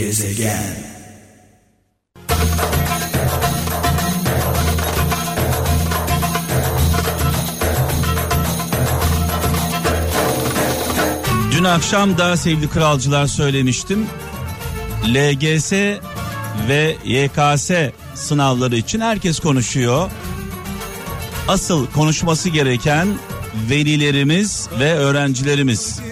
Gezegen Dün akşam da sevgili kralcılar söylemiştim. LGS ve YKS sınavları için herkes konuşuyor. Asıl konuşması gereken velilerimiz ve öğrencilerimiz.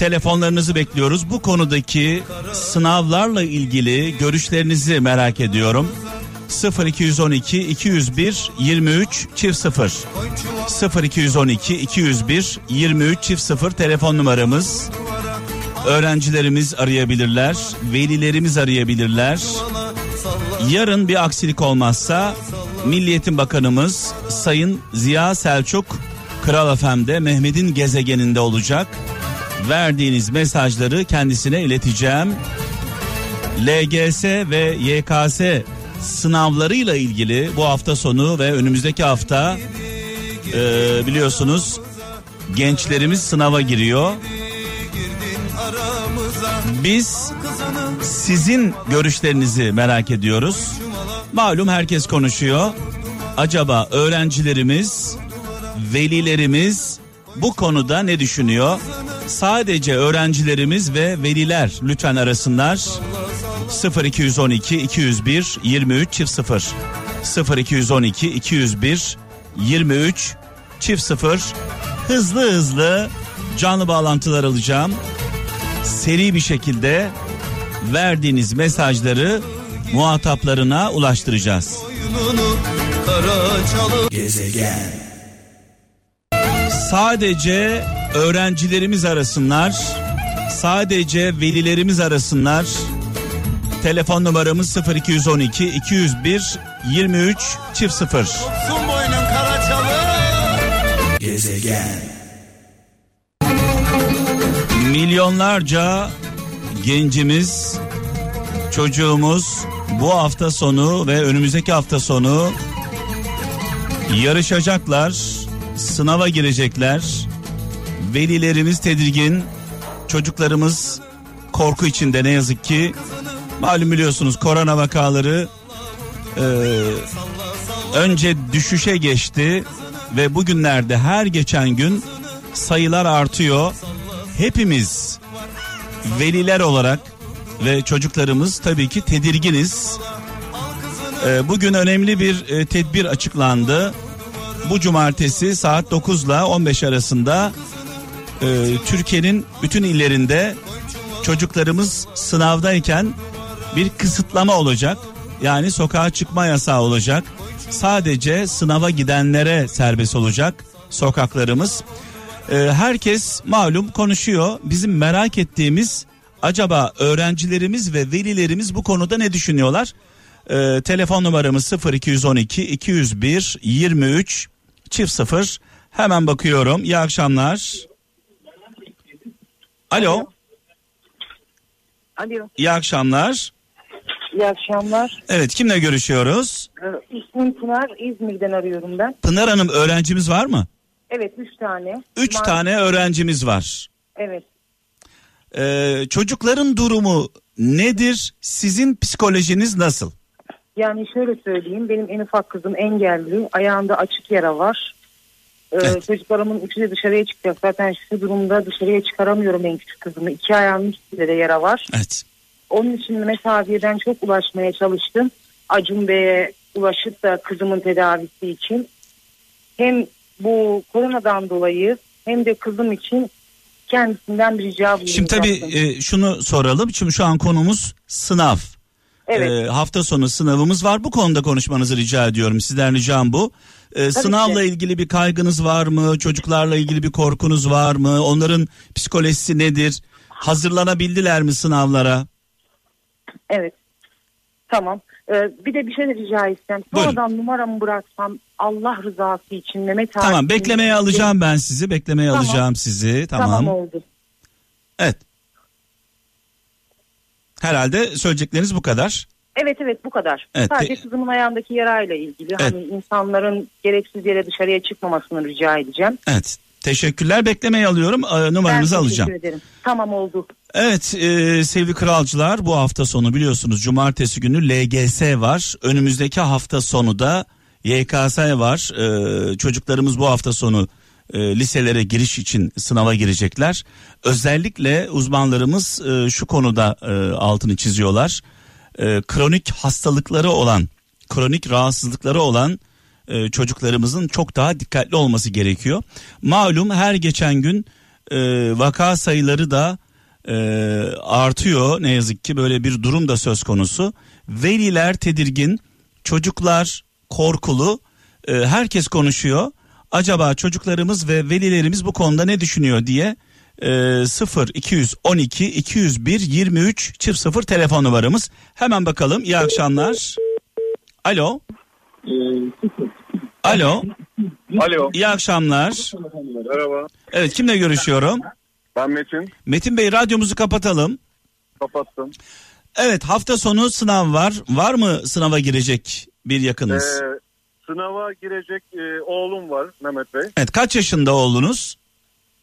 Telefonlarınızı bekliyoruz. Bu konudaki sınavlarla ilgili görüşlerinizi merak ediyorum. 0212 201 23 çift 0 0212 201 23 çift 0 telefon numaramız. Öğrencilerimiz arayabilirler, velilerimiz arayabilirler. Yarın bir aksilik olmazsa Milliyetin Bakanımız Sayın Ziya Selçuk Kral FM'de Mehmet'in gezegeninde olacak. Verdiğiniz mesajları kendisine ileteceğim. LGS ve YKS sınavlarıyla ilgili bu hafta sonu ve önümüzdeki hafta e, biliyorsunuz gençlerimiz sınava giriyor. Biz sizin görüşlerinizi merak ediyoruz. Malum herkes konuşuyor. Acaba öğrencilerimiz, velilerimiz bu konuda ne düşünüyor? Sadece öğrencilerimiz ve veliler lütfen arasınlar. 0212 201 23 çift 0 0212 201 23 çift 0 hızlı hızlı canlı bağlantılar alacağım. Seri bir şekilde verdiğiniz mesajları muhataplarına ulaştıracağız. Gezegen Sadece öğrencilerimiz arasınlar. Sadece velilerimiz arasınlar. Telefon numaramız 0212 201 23 çift 0. Gezegen Milyonlarca gencimiz, çocuğumuz bu hafta sonu ve önümüzdeki hafta sonu yarışacaklar, sınava girecekler. Velilerimiz tedirgin, çocuklarımız korku içinde ne yazık ki. Malum biliyorsunuz korona vakaları e, önce düşüşe geçti ve bugünlerde her geçen gün sayılar artıyor. Hepimiz veliler olarak ve çocuklarımız tabii ki tedirginiz. Ee, bugün önemli bir e, tedbir açıklandı. Bu cumartesi saat 9 ile 15 arasında e, Türkiye'nin bütün illerinde çocuklarımız sınavdayken bir kısıtlama olacak. Yani sokağa çıkma yasağı olacak. Sadece sınava gidenlere serbest olacak sokaklarımız. Ee, herkes malum konuşuyor. Bizim merak ettiğimiz acaba öğrencilerimiz ve velilerimiz bu konuda ne düşünüyorlar? Ee, telefon numaramız 0212 201 23 çift 0. Hemen bakıyorum. İyi akşamlar. Alo. Alo, İyi akşamlar. iyi akşamlar. Evet kimle görüşüyoruz? Ee, İsmim Pınar, İzmir'den arıyorum ben. Pınar Hanım öğrencimiz var mı? Evet, üç tane. Üç Var- tane öğrencimiz var. Evet. Ee, çocukların durumu nedir? Sizin psikolojiniz nasıl? Yani şöyle söyleyeyim, benim en ufak kızım engelli, ayağında açık yara var. Ee, Evet. Çocuklarımın üçü de dışarıya çıkacak. Zaten şu durumda dışarıya çıkaramıyorum en küçük kızımı. İki ayağının üstünde de yara var. Evet. Onun için mesafeden çok ulaşmaya çalıştım. Acun Bey'e ulaşıp da kızımın tedavisi için. Hem bu koronadan dolayı hem de kızım için kendisinden bir rica bulunacaktım. Şimdi tabii e, şunu soralım. Şimdi şu an konumuz sınav. Evet. E, hafta sonu sınavımız var. Bu konuda konuşmanızı rica ediyorum. Sizden ricam bu. E, sınavla ki. ilgili bir kaygınız var mı? Çocuklarla ilgili bir korkunuz var mı? Onların psikolojisi nedir? Hazırlanabildiler mi sınavlara? Evet. Tamam. Ee, bir de bir şey de rica etsem. Buyurun. Sonradan numaramı bıraksam Allah rızası için Mehmet abi. Tamam beklemeye alacağım ben sizi. Beklemeye Tamam. alacağım sizi. Tamam. Tamam. oldu. Evet. Herhalde söyleyecekleriniz bu kadar. Evet evet bu kadar. Evet, Sadece te- kızımın ayağındaki yarayla ilgili Evet. hani insanların gereksiz yere dışarıya çıkmamasını rica edeceğim. Evet. Teşekkürler. Beklemeye alıyorum. Ee, numaranızı Ben alacağım. teşekkür ederim. Tamam oldu. Evet e, sevgili kralcılar bu hafta sonu biliyorsunuz cumartesi günü LGS var. Önümüzdeki hafta sonu da YKS var. E, çocuklarımız bu hafta sonu e, liselere giriş için sınava girecekler. Özellikle uzmanlarımız e, şu konuda e, altını çiziyorlar. E, kronik hastalıkları olan, kronik rahatsızlıkları olan e, çocuklarımızın çok daha dikkatli olması gerekiyor. Malum her geçen gün e, vaka sayıları da e, artıyor ne yazık ki böyle bir durum da söz konusu. Veliler tedirgin, çocuklar korkulu, e, herkes konuşuyor. Acaba çocuklarımız ve velilerimiz bu konuda ne düşünüyor diye e, 0 212 201 23 çift 0 telefon numaramız. Hemen bakalım. İyi akşamlar. Alo. Alo. Alo. İyi akşamlar. Merhaba. Evet kimle görüşüyorum? Ben Metin. Metin Bey radyomuzu kapatalım. Kapattım. Evet hafta sonu sınav var. Var mı sınava girecek bir yakınız? Ee, sınava girecek e, oğlum var Mehmet Bey. Evet kaç yaşında oğlunuz?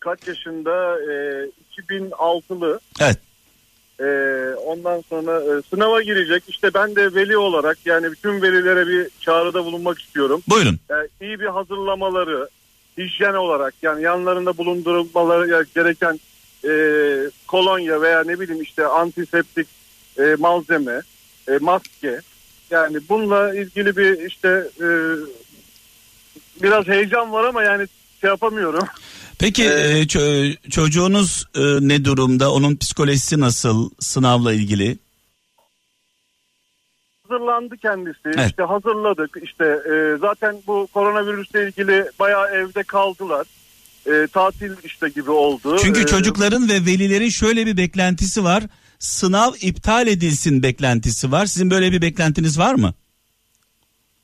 Kaç yaşında? E, 2006'lı. Evet. E, ondan sonra e, sınava girecek. İşte ben de veli olarak yani bütün velilere bir çağrıda bulunmak istiyorum. Buyurun. Yani iyi bir hazırlamaları, hijyen olarak yani yanlarında bulundurulmaları gereken e, kolonya veya ne bileyim işte antiseptik e, malzeme, e, maske. Yani bununla ilgili bir işte e, biraz heyecan var ama yani şey yapamıyorum. Peki Ee, e, ço- çocuğunuz e, ne durumda? Onun psikolojisi nasıl sınavla ilgili? Hazırlandı kendisi. Evet. İşte hazırladık. İşte e, zaten bu koronavirüsle ilgili bayağı evde kaldılar. E, tatil işte gibi oldu. Çünkü E, çocukların ve velilerin şöyle bir beklentisi var. Sınav iptal edilsin beklentisi var. Sizin böyle bir beklentiniz var mı?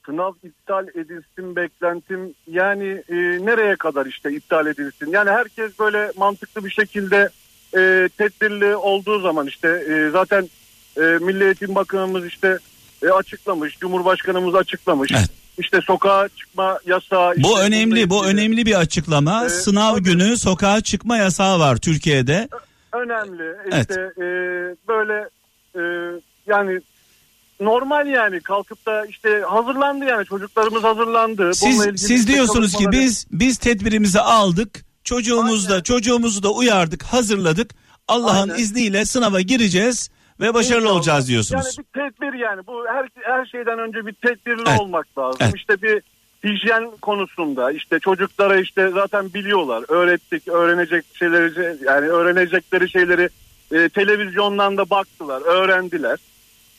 Sınav iptal edilsin beklentim yani e, nereye kadar işte iptal edilsin yani herkes böyle mantıklı bir şekilde e, tedbirli olduğu zaman işte e, zaten e, Milli Eğitim Bakanımız işte e, açıklamış Cumhurbaşkanımız açıklamış Evet. işte sokağa çıkma yasağı Bu işte önemli, bu ilgili- önemli bir açıklama. Ee, Sınav tabii. günü sokağa çıkma yasağı var Türkiye'de. önemli Evet. işte e, böyle e, yani normal yani kalkıp da işte hazırlandı yani çocuklarımız hazırlandı. Siz siz işte diyorsunuz ki biz biz tedbirimizi aldık. Çocuğumuzu da Aynen. çocuğumuzu da uyardık, hazırladık. Allah'ın izniyle sınava gireceğiz ve başarılı İnşallah. olacağız diyorsunuz. Yani bir tedbir yani bu her her şeyden önce bir tedbirli Evet. olmak lazım. Evet. İşte bir hijyen konusunda işte çocuklara işte zaten biliyorlar. Öğrettik, öğrenecek şeyleri yani öğrenecekleri şeyleri e, televizyondan da baktılar, öğrendiler.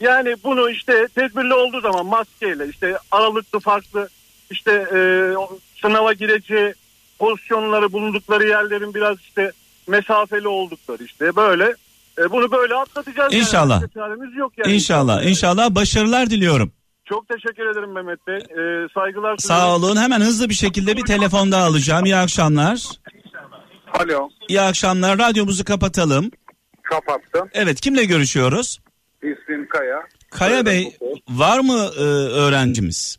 Yani bunu işte tedbirli olduğu zaman maskeyle işte aralıklı farklı işte e, sınava gireceği pozisyonları bulundukları yerlerin biraz işte mesafeli oldukları işte böyle e, bunu böyle atlatacağız. yani. İnşallah. Çaremiz yok yani. İnşallah, inşallah başarılar diliyorum. Çok teşekkür ederim Mehmet Bey. Ee, saygılar Sağ olun. Hemen hızlı bir şekilde bir telefon daha alacağım. İyi akşamlar. Alo. İyi akşamlar. Radyomuzu kapatalım. Kapattım. Evet, kimle görüşüyoruz? İsmim Kaya. Kaya Bey, var mı e, öğrencimiz?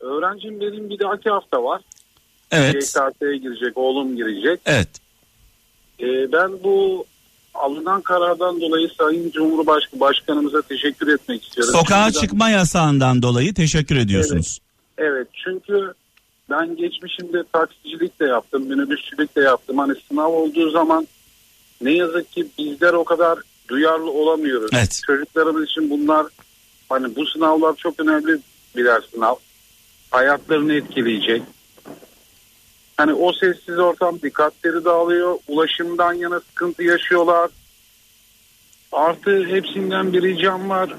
Öğrencim benim bir dahaki hafta var. Evet. YKS'ye girecek, oğlum girecek. Evet. Ee, ben bu alınan karardan dolayı Sayın Cumhurbaşkanı Başkanımıza teşekkür etmek istiyorum. Sokağa Şimdiden- çıkma yasağından dolayı teşekkür ediyorsunuz. Evet çünkü ben geçmişimde taksicilik de yaptım, minibüsçülük de yaptım. Hani sınav olduğu zaman ne yazık ki bizler o kadar duyarlı olamıyoruz. Evet. Çocuklarımız için bunlar hani bu sınavlar çok önemli birer sınav. Hayatlarını etkileyecek. Hani o sessiz ortam dikkatleri dağılıyor. Ulaşımdan yana sıkıntı yaşıyorlar. Artı hepsinden bir ricam var.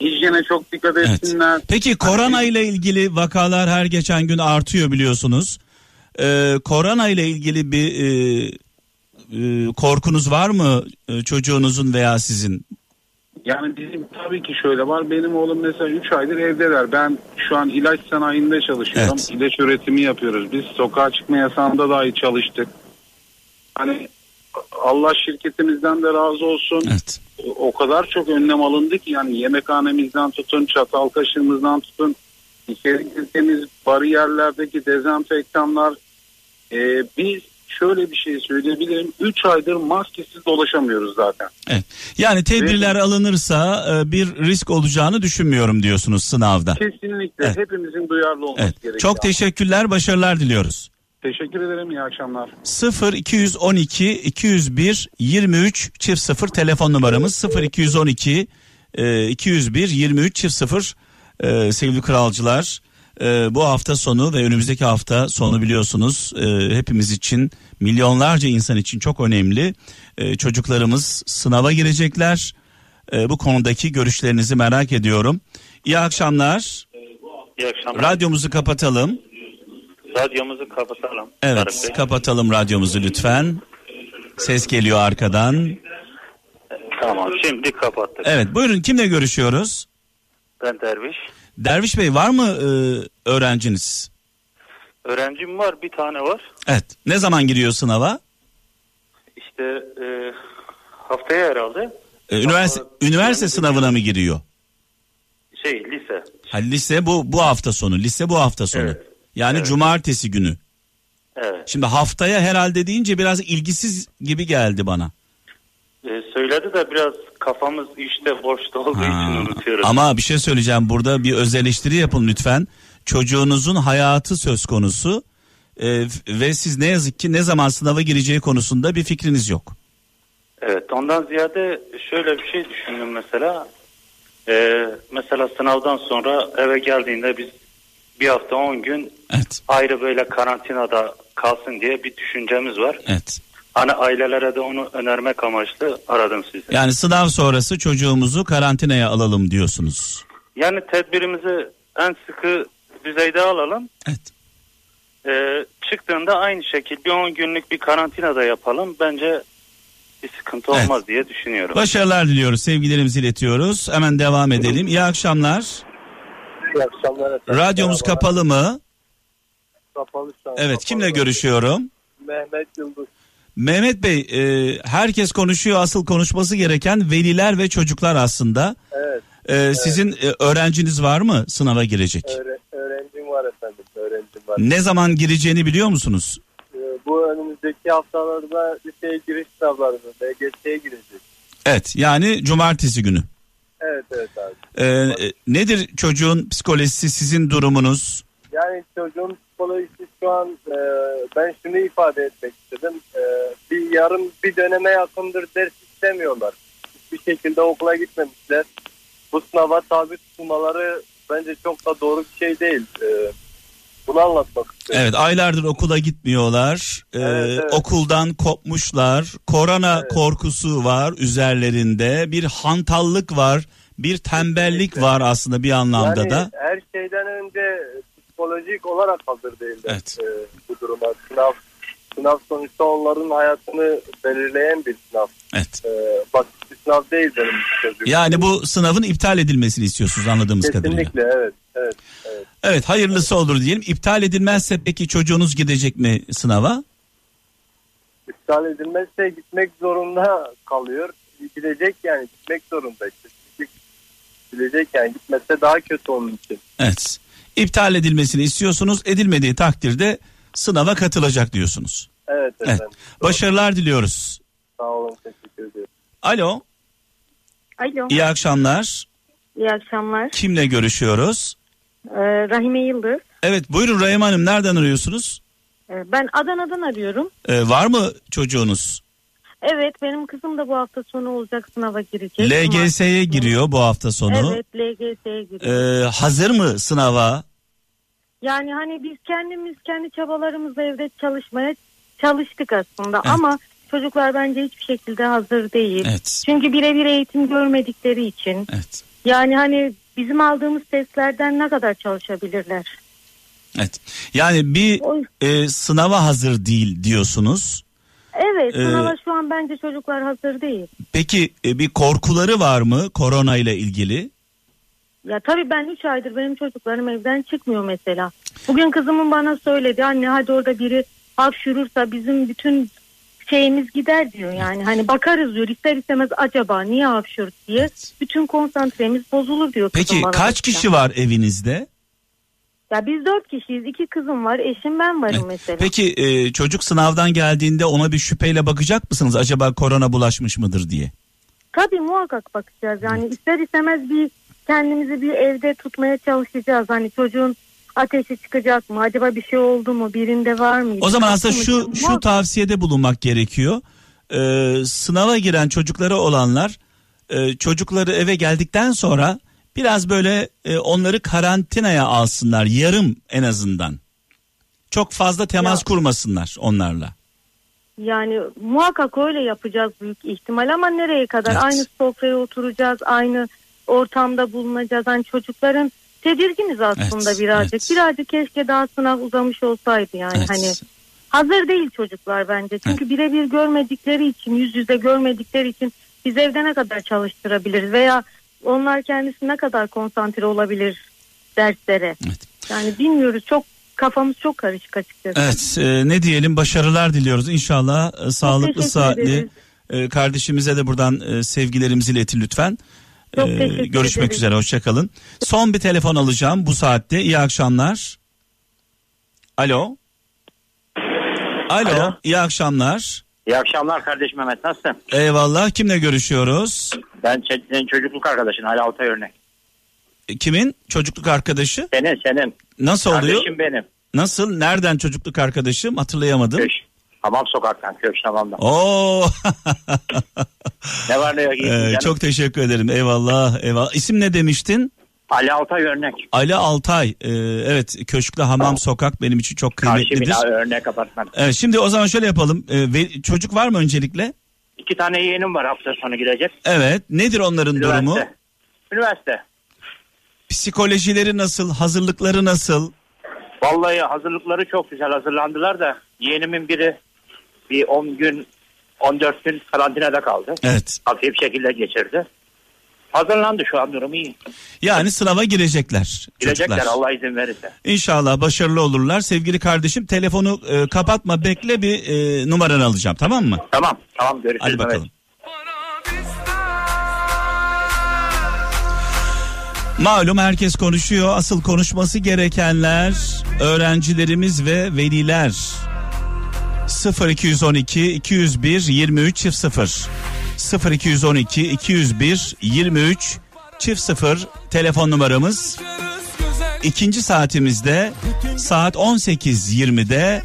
Hijyene çok dikkat Evet. etsinler. Peki korona ile ilgili vakalar her geçen gün artıyor biliyorsunuz. Ee, korona ile ilgili bir e, e, korkunuz var mı e, çocuğunuzun veya sizin? Yani bizim tabii ki şöyle var. Benim oğlum mesela 3 aydır evdeler. Ben şu an ilaç sanayinde çalışıyorum. Evet. İlaç üretimi yapıyoruz. Biz sokağa çıkma yasağında dahi çalıştık. Hani Allah şirketimizden de razı olsun. Evet. O kadar çok önlem alındı ki yani yemekhanemizden tutun, çatal kaşığımızdan tutun, içeri girdiğimiz bariyerlerdeki dezenfektanlar Ee, biz şöyle bir şey söyleyebilirim. 3 aydır maskesiz dolaşamıyoruz zaten. Evet. Yani tedbirler alınırsa e, bir risk olacağını düşünmüyorum diyorsunuz sınavda. Kesinlikle Evet. hepimizin duyarlı olması Evet. gerekiyor. Çok teşekkürler, başarılar diliyoruz. Teşekkür ederim. İyi akşamlar. 0 212 201 23 çift 0 telefon numaramız 0 212 e, 201 23 çift 0 e, sevgili kralcılar e, bu hafta sonu ve önümüzdeki hafta sonu biliyorsunuz e, hepimiz için milyonlarca insan için çok önemli E, çocuklarımız sınava girecekler E, bu konudaki görüşlerinizi merak ediyorum İyi akşamlar İyi akşamlar. radyomuzu kapatalım Radyomuzu kapatalım. evet kapatalım radyomuzu lütfen ses geliyor arkadan Tamam şimdi kapattık. Evet buyurun kimle görüşüyoruz? Ben Derviş. Derviş Bey var mı e, öğrenciniz? Öğrencim var bir tane var. Evet. Ne zaman giriyor sınava? İşte e, haftaya herhalde. E, üniversite Ama- üniversite sınavına mı giriyor? Şey lise. Ha, lise bu bu hafta sonu. Lise bu hafta sonu. Evet. Yani Evet. cumartesi günü. Evet. Şimdi haftaya herhalde deyince biraz ilgisiz gibi geldi bana. E, söyledi de biraz kafamız işte boşta olduğu Ha, için unutuyoruz. Ama bir şey söyleyeceğim burada bir öz eleştiri yapın lütfen. Çocuğunuzun hayatı söz konusu E, ve siz ne yazık ki ne zaman sınava gireceği konusunda bir fikriniz yok. Evet ondan ziyade şöyle bir şey düşündüm mesela. E, mesela sınavdan sonra eve geldiğinde biz bir hafta 10 gün Evet. ayrı böyle karantinada kalsın diye bir düşüncemiz var. Evet. Hani ailelere de onu önermek amaçlı aradım sizi. Yani sınav sonrası çocuğumuzu karantinaya alalım diyorsunuz. Yani tedbirimizi en sıkı düzeyde alalım. Evet. Ee, çıktığında aynı şekilde bir 10 günlük bir karantinada yapalım. Bence bir sıkıntı Evet. olmaz diye düşünüyorum. Başarılar diliyoruz. Sevgilerimizi iletiyoruz. Hemen devam edelim. İyi akşamlar. İyi akşamlar efendim. Radyomuz Merhaba. kapalı mı? Kapalı şu an. Evet. Kapalı. Kimle görüşüyorum? Mehmet Yıldız. Mehmet Bey, e, herkes konuşuyor. Asıl konuşması gereken veliler ve çocuklar aslında. Evet. E, Sizin e, öğrenciniz var mı sınava girecek? Öğre, öğrencim var efendim. Öğrencim var. Ne zaman gireceğini biliyor musunuz? Ee, bu önümüzdeki haftalarda liseye giriş sınavlarında LGS'ye girecek. Evet. Yani cumartesi günü. Evet evet abi. E, e, nedir çocuğun psikolojisi, sizin durumunuz? Yani çocuğun psikolojisi şu an e, ben şunu ifade etmek istedim. E, bir yarım bir döneme yakındır ders istemiyorlar. Hiçbir şekilde okula gitmemişler. Bu sınava tabi tutulmaları bence çok da doğru bir şey değil. E, bunu anlatmak istedim. Evet aylardır okula gitmiyorlar. Ee, Evet, evet. Okuldan kopmuşlar. Korona Evet. korkusu var üzerlerinde. Bir hantallık var. Bir tembellik var aslında bir anlamda yani da. her şeyden önce psikolojik olarak hazır değiller Evet. e, bu duruma. Sınav, sınav sonuçta onların hayatını belirleyen bir sınav. Evet. E, basit bir sınav değil benim çocuğum. Yani bu sınavın iptal edilmesini istiyorsunuz anladığımız kadarıyla. Kesinlikle evet. Evet, evet. Evet hayırlısı olur diyelim. İptal edilmezse peki çocuğunuz gidecek mi sınava? İptal edilmezse gitmek zorunda kalıyor. Gidecek yani gitmek zorunda. işte. Gidecek yani gitmezse daha kötü onun için. Evet. İptal edilmesini istiyorsunuz. Edilmediği takdirde sınava katılacak diyorsunuz. Evet Evet. efendim. Başarılar diliyoruz. Sağ olun teşekkür ederim. Alo. Alo. İyi akşamlar. İyi akşamlar. Kimle görüşüyoruz? Ee, Rahime Yıldız. Evet buyurun Rahim Hanım nereden arıyorsunuz? Ee, ben Adana'dan arıyorum. Ee, var mı çocuğunuz? Evet benim kızım da bu hafta sonu olacak sınava girecek. LGS'ye giriyor bu hafta sonu. Evet LGS'ye giriyor. Ee, hazır mı sınava? Yani hani biz kendimiz kendi çabalarımızla evde çalışmaya çalıştık aslında Evet. ama çocuklar bence hiçbir şekilde hazır değil. Evet. Çünkü birebir eğitim görmedikleri için Evet. yani hani bizim aldığımız testlerden ne kadar çalışabilirler? Evet. Yani bir e, sınava hazır değil diyorsunuz. Evet Ee, sınava şu an bence çocuklar hazır değil. Peki e, bir korkuları var mı korona ile ilgili? Ya tabii ben 3 aydır benim çocuklarım evden çıkmıyor mesela. Bugün kızımın bana söyledi anne hadi orada biri hapşurursa bizim bütün şeyimiz gider diyor yani. Hani bakarız diyor ister istemez acaba niye hapşurdu diye. Bütün konsantremiz bozulur diyor Peki bana kaç mesela. kişi var evinizde? Ya biz dört kişiyiz. iki kızım var. Eşim ben varım mesela. Peki e, çocuk sınavdan geldiğinde ona bir şüpheyle bakacak mısınız? Acaba korona bulaşmış mıdır diye. Tabii muhakkak bakacağız. Yani ister istemez bir kendimizi bir evde tutmaya çalışacağız. Hani çocuğun ateşi çıkacak mı? Acaba bir şey oldu mu? Birinde var mı? O zaman aslında şu şu tavsiyede bulunmak gerekiyor. Ee, sınava giren çocukları olanlar e, çocukları eve geldikten sonra biraz böyle e, onları karantinaya alsınlar yarım en azından. Çok fazla temas Ya. kurmasınlar onlarla. Yani muhakkak öyle yapacağız büyük ihtimal ama nereye kadar? Evet. Aynı sofraya oturacağız, aynı ortamda bulunacağız. Hani çocukların tedirginiz aslında Evet, birazcık. evet. Birazcık keşke daha sınav uzamış olsaydı yani Evet. hani. Hazır değil çocuklar bence. Çünkü birebir görmedikleri için, yüz yüze görmedikleri için biz evde ne kadar çalıştırabiliriz veya onlar kendisi ne kadar konsantre olabilir derslere. Evet. Yani bilmiyoruz. Çok kafamız çok karışık açıkçası. Evet e, ne diyelim başarılar diliyoruz inşallah e, sağlıklı saatli e, kardeşimize de buradan e, sevgilerimizi iletin lütfen. Çok E, görüşmek ederiz. üzere hoşçakalın. Son bir telefon alacağım bu saatte iyi akşamlar. Alo. Alo, Alo. iyi akşamlar. İyi akşamlar kardeşim Mehmet nasılsın? Eyvallah kimle görüşüyoruz? Ben senin çocukluk arkadaşın Ali Altay örnek. E, Kimin çocukluk arkadaşı? Senin senin. Nasıl oluyor? Kardeşim benim. Nasıl? Nereden çocukluk arkadaşım? Hatırlayamadım. Köş. Hamam sokaktan köş tamamdan. Oo. Ne var ne yok Ee, çok teşekkür ederim. Eyvallah. Eyvallah. İsim ne demiştin? Ali Altay örnek. Ali Altay. Ee, evet Köşkle Hamam Sokak benim için çok Karşı kıymetlidir. bina örnek apartman. Evet, şimdi o zaman şöyle yapalım. Ee, ve, çocuk var mı öncelikle? İki tane yeğenim var hafta sonu gidecek. Evet. Nedir onların durumu? Üniversite. Üniversite. Psikolojileri nasıl? Hazırlıkları nasıl? Vallahi hazırlıkları çok güzel hazırlandılar da yeğenimin biri bir 10 gün 14 gün karantinada kaldı. Evet. Hafif şekilde geçirdi. Hazırlandı şu an durum iyi. Yani sınava girecekler. Girecekler çocuklar. Allah izin verirse. İnşallah başarılı olurlar. Sevgili kardeşim telefonu e, kapatma bekle bir e, numaranı alacağım tamam mı? Tamam tamam görüşürüz. Hadi bakalım. Malum herkes konuşuyor. Asıl konuşması gerekenler öğrencilerimiz ve veliler. 0212 201 23 çift 0 0212 201 23 çift 0 telefon numaramız. İkinci saatimizde saat 18.20'de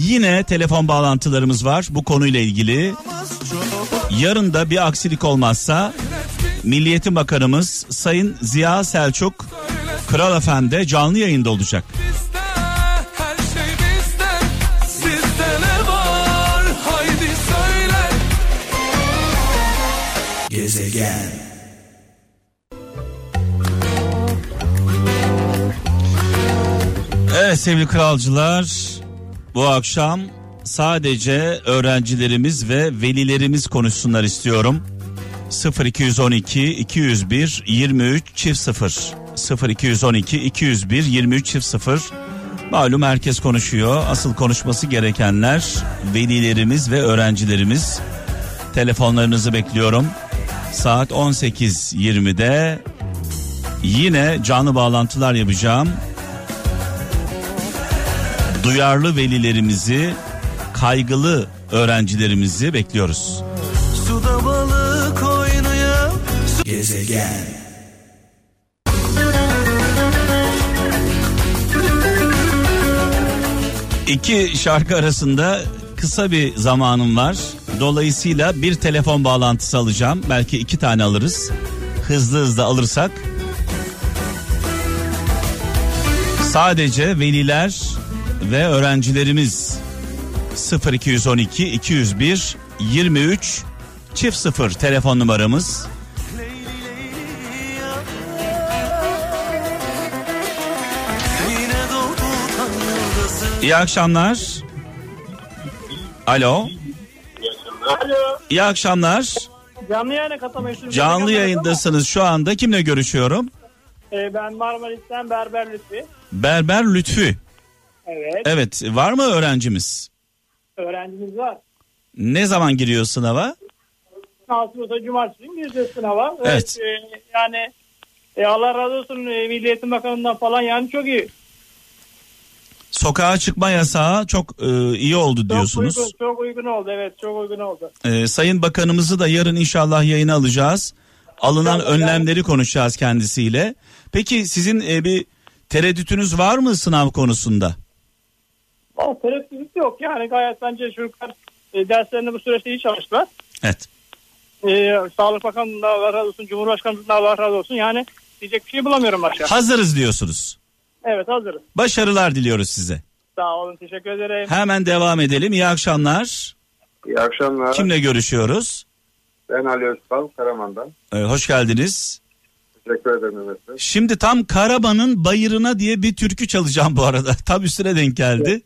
yine telefon bağlantılarımız var bu konuyla ilgili. Yarın da bir aksilik olmazsa Milliyetin Bakanımız Sayın Ziya Selçuk Kral Efendi canlı yayında olacak. Gezegen. Evet sevgili kralcılar bu akşam sadece öğrencilerimiz ve velilerimiz konuşsunlar istiyorum. 0212 201 23 çift 0 0212 201 23 çift 0 Malum herkes konuşuyor. Asıl konuşması gerekenler velilerimiz ve öğrencilerimiz. Telefonlarınızı bekliyorum. Saat 18.20'de yine canlı bağlantılar yapacağım duyarlı velilerimizi, kaygılı öğrencilerimizi bekliyoruz. Suda balık oynuyor Gezegen. İki şarkı arasında kısa bir zamanım var. Dolayısıyla bir telefon bağlantısı alacağım. Belki iki tane alırız. Hızlı hızlı alırsak. Sadece veliler ve öğrencilerimiz 0212 201 23 çift 0 telefon numaramız. İyi akşamlar. Alo. Alo. İyi akşamlar. Canlı yayına katılmışsınız. Canlı yayındasınız şu anda. Kimle görüşüyorum? Ee, ben Marmaris'ten Berber Lütfi. Berber Lütfü. Evet. Evet var mı öğrencimiz? Öğrencimiz var. Ne zaman giriyor sınava? Nasıl cumartesi günü gireceğiz sınava. Evet. e, yani e, Allah razı olsun e, Milli Eğitim Bakanı'ndan falan yani çok iyi. Sokağa çıkma yasağı çok e, iyi oldu diyorsunuz. Çok uygun, çok uygun oldu evet çok uygun oldu. E, Sayın Bakanımızı da yarın inşallah yayına alacağız. Alınan İnşallah. önlemleri konuşacağız kendisiyle. Peki sizin e, bir tereddütünüz var mı sınav konusunda? O tereddüt yok yani gayet bence çocuklar e, derslerini bu süreçte iyi çalıştılar. Evet. E, Sağlık Bakanlığı'ndan Allah razı olsun, Cumhurbaşkanlığı'ndan Allah razı olsun. Yani diyecek bir şey bulamıyorum başka. Hazırız diyorsunuz. Evet hazırız. Başarılar diliyoruz size. Sağ olun teşekkür ederim. Hemen devam edelim. İyi akşamlar. İyi akşamlar. Kimle görüşüyoruz? Ben Ali Özbal Karaman'dan. Ee, hoş geldiniz. Teşekkür ederim Mehmet Bey. Şimdi tam Karaman'ın bayırına diye bir türkü çalacağım bu arada. Tam üstüne denk geldi.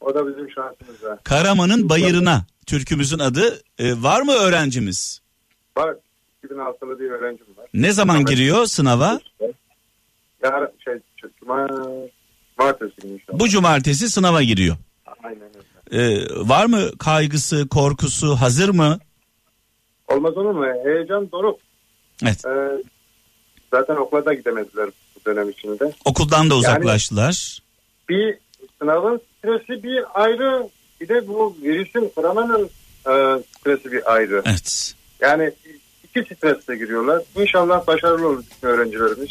O da bizim şansımız ha. Karaman'ın bayırına türkümüzün adı. Ee, var mı öğrencimiz? Var 2006'lı bir öğrencim var. Ne zaman giriyor sınava? Yarın şey Cumartesi inşallah. Bu cumartesi sınava giriyor. Aynen öyle. Ee, var mı kaygısı, korkusu, hazır mı? Olmaz olur mu? Heyecan doruk. Evet. Ee, zaten okula da gidemediler bu dönem içinde. Okuldan da uzaklaştılar. Yani bir sınavın stresi bir ayrı bir de bu virüsün koronanın e, stresi bir ayrı. Evet. Yani iki stresle giriyorlar. İnşallah başarılı olur öğrencilerimiz.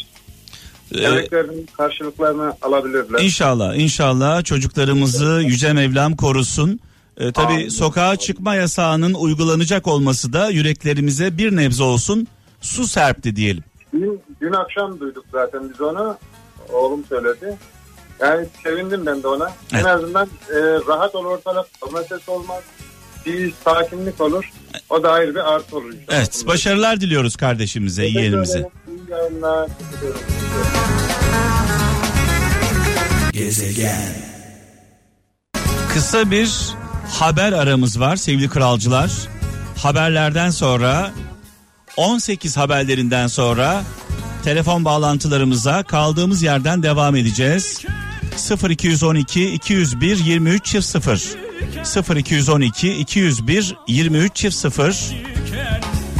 Ee, Emeklerinin karşılıklarını alabilirler. İnşallah, inşallah çocuklarımızı Yüce Mevlam korusun. Ee, tabii Amin. sokağa çıkma yasağının uygulanacak olması da yüreklerimize bir nebze olsun su serpti diyelim. Dün, dün akşam duyduk zaten biz onu. Oğlum söyledi. Yani sevindim ben de ona. Evet. En azından e, rahat olur ortalık. Sesi olmaz. Bir sakinlik olur. O da ayrı bir artı olur. inşallah. Evet, başarılar diliyoruz kardeşimize, yeğenimize. Gezegen. Kısa bir haber aramız var sevgili kralcılar. Haberlerden sonra 18 haberlerinden sonra telefon bağlantılarımıza kaldığımız yerden devam edeceğiz. 0212 201 23 0 0212 201 23 0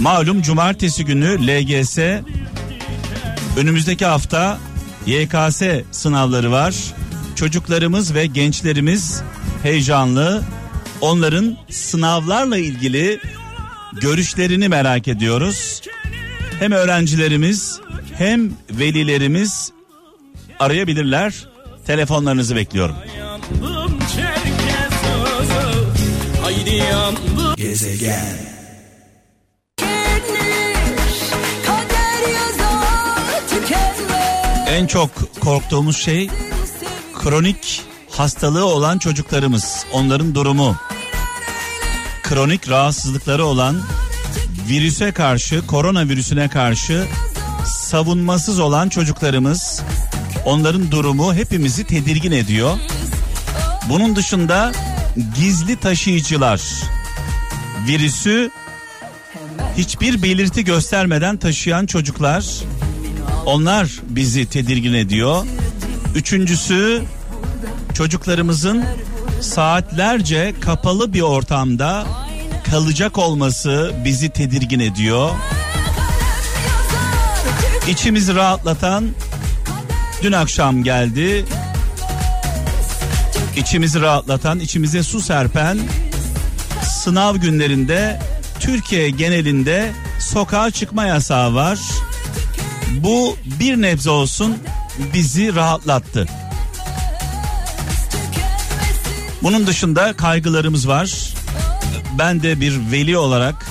Malum cumartesi günü LGS önümüzdeki hafta YKS sınavları var. Çocuklarımız ve gençlerimiz heyecanlı. Onların sınavlarla ilgili görüşlerini merak ediyoruz. Hem öğrencilerimiz hem velilerimiz arayabilirler. Telefonlarınızı bekliyorum. Gezegen. En çok korktuğumuz şey kronik hastalığı olan çocuklarımız, onların durumu. Kronik rahatsızlıkları olan virüse karşı, koronavirüsüne karşı savunmasız olan çocuklarımız, onların durumu hepimizi tedirgin ediyor. Bunun dışında gizli taşıyıcılar virüsü hiçbir belirti göstermeden taşıyan çocuklar onlar bizi tedirgin ediyor. Üçüncüsü çocuklarımızın saatlerce kapalı bir ortamda kalacak olması bizi tedirgin ediyor. İçimizi rahatlatan dün akşam geldi. İçimizi rahatlatan, içimize su serpen sınav günlerinde Türkiye genelinde sokağa çıkma yasağı var. Bu bir nebze olsun bizi rahatlattı. Bunun dışında kaygılarımız var. Ben de bir veli olarak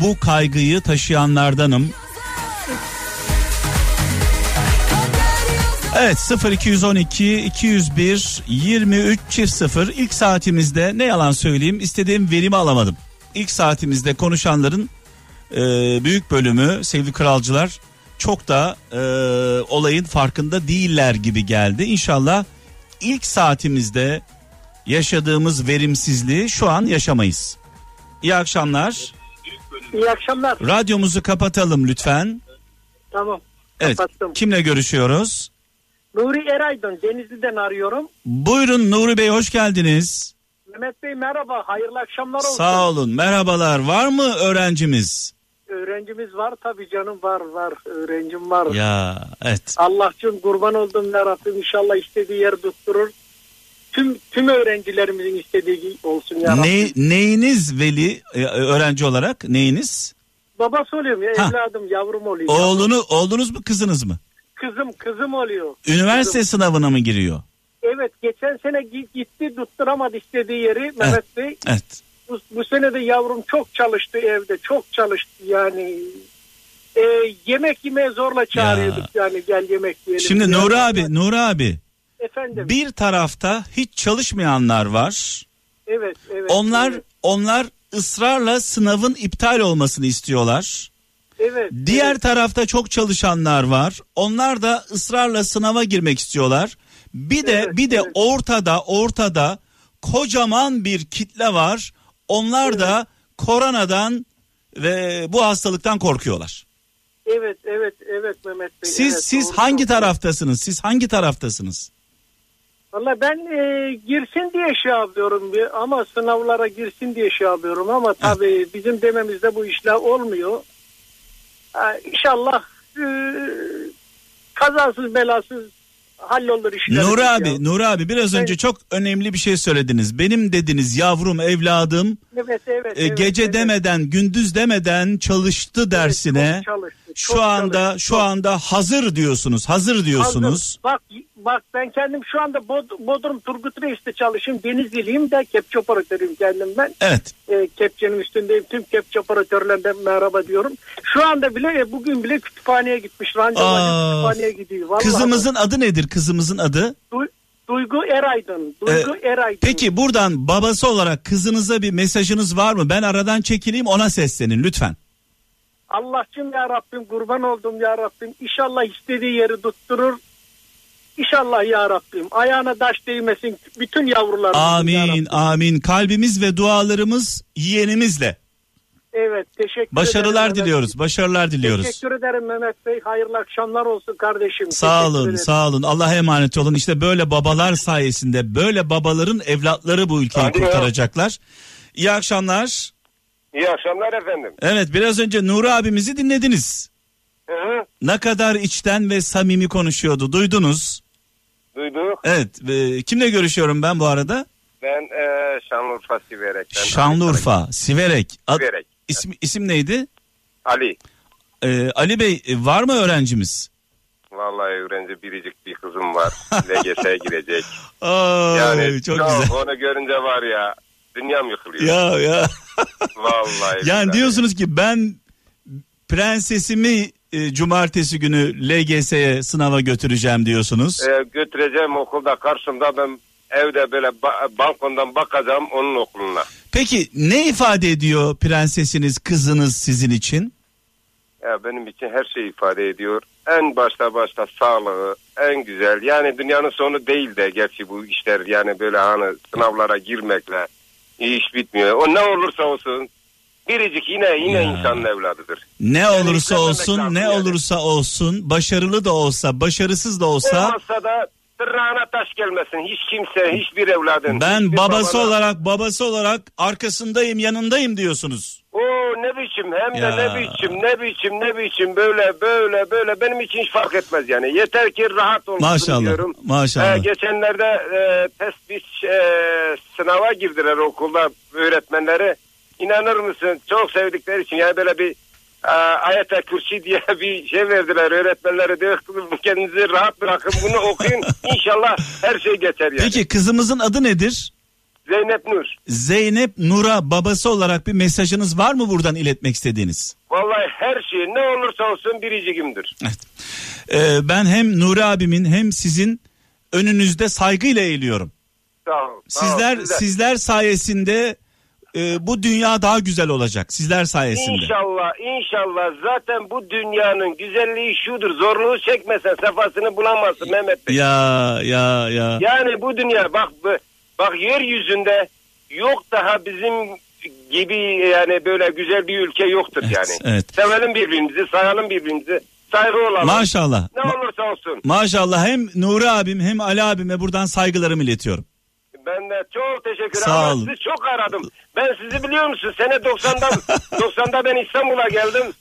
bu kaygıyı taşıyanlardanım. Evet 0212 201 23 çift 0 ilk saatimizde ne yalan söyleyeyim istediğim verimi alamadım. İlk saatimizde konuşanların e, büyük bölümü sevgili kralcılar çok da e, olayın farkında değiller gibi geldi. İnşallah ilk saatimizde yaşadığımız verimsizliği şu an yaşamayız. İyi akşamlar. İyi akşamlar. Radyomuzu kapatalım lütfen. Tamam. Evet. Kapattım. Kimle görüşüyoruz? Nuri Eraydın Denizli'den arıyorum. Buyurun Nuri Bey hoş geldiniz. Mehmet Bey merhaba. Hayırlı akşamlar olsun. Sağ olun. Merhabalar. Var mı öğrencimiz? Öğrencimiz var tabii canım var var. Öğrencim var. Ya evet. Allah'cığım kurban oldum ya Rabbim inşallah istediği yer tutturur. tüm tüm öğrencilerimizin istediği olsun ya. Rabbim. Ne, neyiniz veli e, öğrenci olarak neyiniz? Babası oluyorum ya Ha. evladım yavrum oluyor. Oğlunu oğlunuz mu kızınız mı? Kızım kızım oluyor. Üniversite Kızım. sınavına mı giriyor? Evet geçen sene gi- gitti tutturamadı istediği yeri Mehmet Bey. Evet. Bu, bu sene de yavrum çok çalıştı evde çok çalıştı yani. E, yemek yemeye zorla çağırıyorduk yani gel yemek yiyelim. Şimdi diye. Nuri abi, Nuri abi Efendim. bir tarafta hiç çalışmayanlar var. Evet evet. Onlar Evet. onlar ısrarla sınavın iptal olmasını istiyorlar. evet, Diğer evet. tarafta çok çalışanlar var. Onlar da ısrarla sınava girmek istiyorlar. Bir de Evet, bir de evet. ortada ortada kocaman bir kitle var. Onlar da koronadan ve bu hastalıktan korkuyorlar. Evet evet evet Mehmet Bey. Siz evet, siz doğru hangi taraftasınız? Siz hangi taraftasınız? Valla ben e, girsin diye şey yapıyorum ama sınavlara girsin diye şey yapıyorum ama tabii bizim dememizde bu işler olmuyor. Ha, inşallah e, kazasız belasız hallolur işler. Nuri abi, Nuri abi biraz önce Evet. çok önemli bir şey söylediniz. Benim dediniz yavrum, evladım Evet evet. e, evet, gece evet. demeden, gündüz demeden çalıştı dersine. çok çalıştı, çok şu anda çalıştı, şu çok. anda hazır diyorsunuz. Hazır diyorsunuz. Hazır. Bak bak ben kendim şu anda Bod- Bodrum Turgut Reis'te çalışıyorum. Denizliliyim de kepçe operatörüyüm kendim ben. Evet. E, kepçenin üstündeyim. Tüm kepçe operatörlerine merhaba diyorum. Şu anda bile e, bugün bile kütüphaneye gitmiş. Randevu kütüphaneye gidiyor. Vallahi Kızımızın adı nedir? Kızımızın adı? Du- Duygu Eraydın. Duygu Eraydın. Peki buradan babası olarak kızınıza bir mesajınız var mı? Ben aradan çekileyim ona seslenin lütfen. Allah'cım ya Rabbim kurban oldum ya Rabbim. İnşallah istediği yeri tutturur. İnşallah ya Rabbim. Ayağına taş değmesin bütün yavrularımızın ya Amin amin. Kalbimiz ve dualarımız yeğenimizle. Evet teşekkür Başarılar ederim. Mehmet diliyoruz. Başarılar diliyoruz. Teşekkür ederim Mehmet Bey. Hayırlı akşamlar olsun kardeşim. Sağ Teşekkür olun, ederim. sağ olun. Allah'a emanet olun. İşte böyle babalar sayesinde böyle babaların evlatları bu ülkeyi Hadi ya. kurtaracaklar. İyi akşamlar. İyi akşamlar efendim. Evet biraz önce Nuri abimizi dinlediniz. Hı hı. Ne kadar içten ve samimi konuşuyordu. Duydunuz. Duyduk. Evet. ve kimle görüşüyorum ben bu arada? Ben e, Şanlıurfa Siverek'ten. Şanlıurfa, Siverek. Ad- Siverek. isim, isim neydi? Ali. Ee, Ali Bey e, var mı öğrencimiz? Vallahi öğrenci biricik bir kızım var. LGS'ye girecek. Ay, yani çok güzel. Onu görünce var ya dünyam yıkılıyor. Ya ya. Vallahi. Yani billahi. diyorsunuz ki ben prensesimi e, cumartesi günü LGS'ye sınava götüreceğim diyorsunuz. E, götüreceğim okulda karşımda ben evde böyle ba- balkondan bakacağım onun okuluna. Peki ne ifade ediyor prensesiniz, kızınız sizin için? Ya benim için her şey ifade ediyor. En başta başta sağlığı en güzel. Yani dünyanın sonu değil de gerçi bu işler yani böyle hani sınavlara girmekle iş bitmiyor. O ne olursa olsun biricik yine yine insanın evladıdır. Ne olursa yüklenmemek olsun, ne yani. olursa olsun, başarılı da olsa, başarısız da olsa Olmazsa da tırnağına taş gelmesin. Hiç kimse, hiçbir evladın. ben hiçbir babası babana- olarak, babası olarak arkasındayım, yanındayım diyorsunuz. O ne biçim hem Ya. de ne biçim ne biçim ne biçim böyle böyle böyle benim için hiç fark etmez yani. Yeter ki rahat olsun Maşallah, diyorum. maşallah. Ee, geçenlerde e, test bir e, sınava girdiler okulda öğretmenleri. İnanır mısın çok sevdikleri için yani böyle bir e, ayet-i kürsi diye bir şey verdiler öğretmenlere diyor kendinizi rahat bırakın bunu okuyun inşallah her şey geçer yani. Peki kızımızın adı nedir? Zeynep Nur. Zeynep Nur'a babası olarak bir mesajınız var mı buradan iletmek istediğiniz? Vallahi her şey ne olursa olsun biricigimdir. Ee, ben hem Nuri abimin hem sizin önünüzde saygıyla eğiliyorum. Sağ olun. sağ olun. Sizler Sizler- sizler sayesinde e, bu dünya daha güzel olacak. Sizler sayesinde. İnşallah inşallah zaten bu dünyanın güzelliği şudur zorluğu çekmesen sefasını bulamazsın Mehmet Bey. Ya ya ya. Yani bu dünya bak bak yeryüzünde yok daha bizim gibi yani böyle güzel bir ülke yoktur yani. evet. Sevelim birbirimizi sayalım birbirimizi saygı olalım. Maşallah. Ne olursa olsun. Maşallah hem Nuri abim hem Ali abime buradan saygılarımı iletiyorum. Ben de çok teşekkür ederim. Sağ olun. sizi çok aradım. Ben sizi biliyor musun? Sene 90'da 90'da ben İstanbul'a geldim.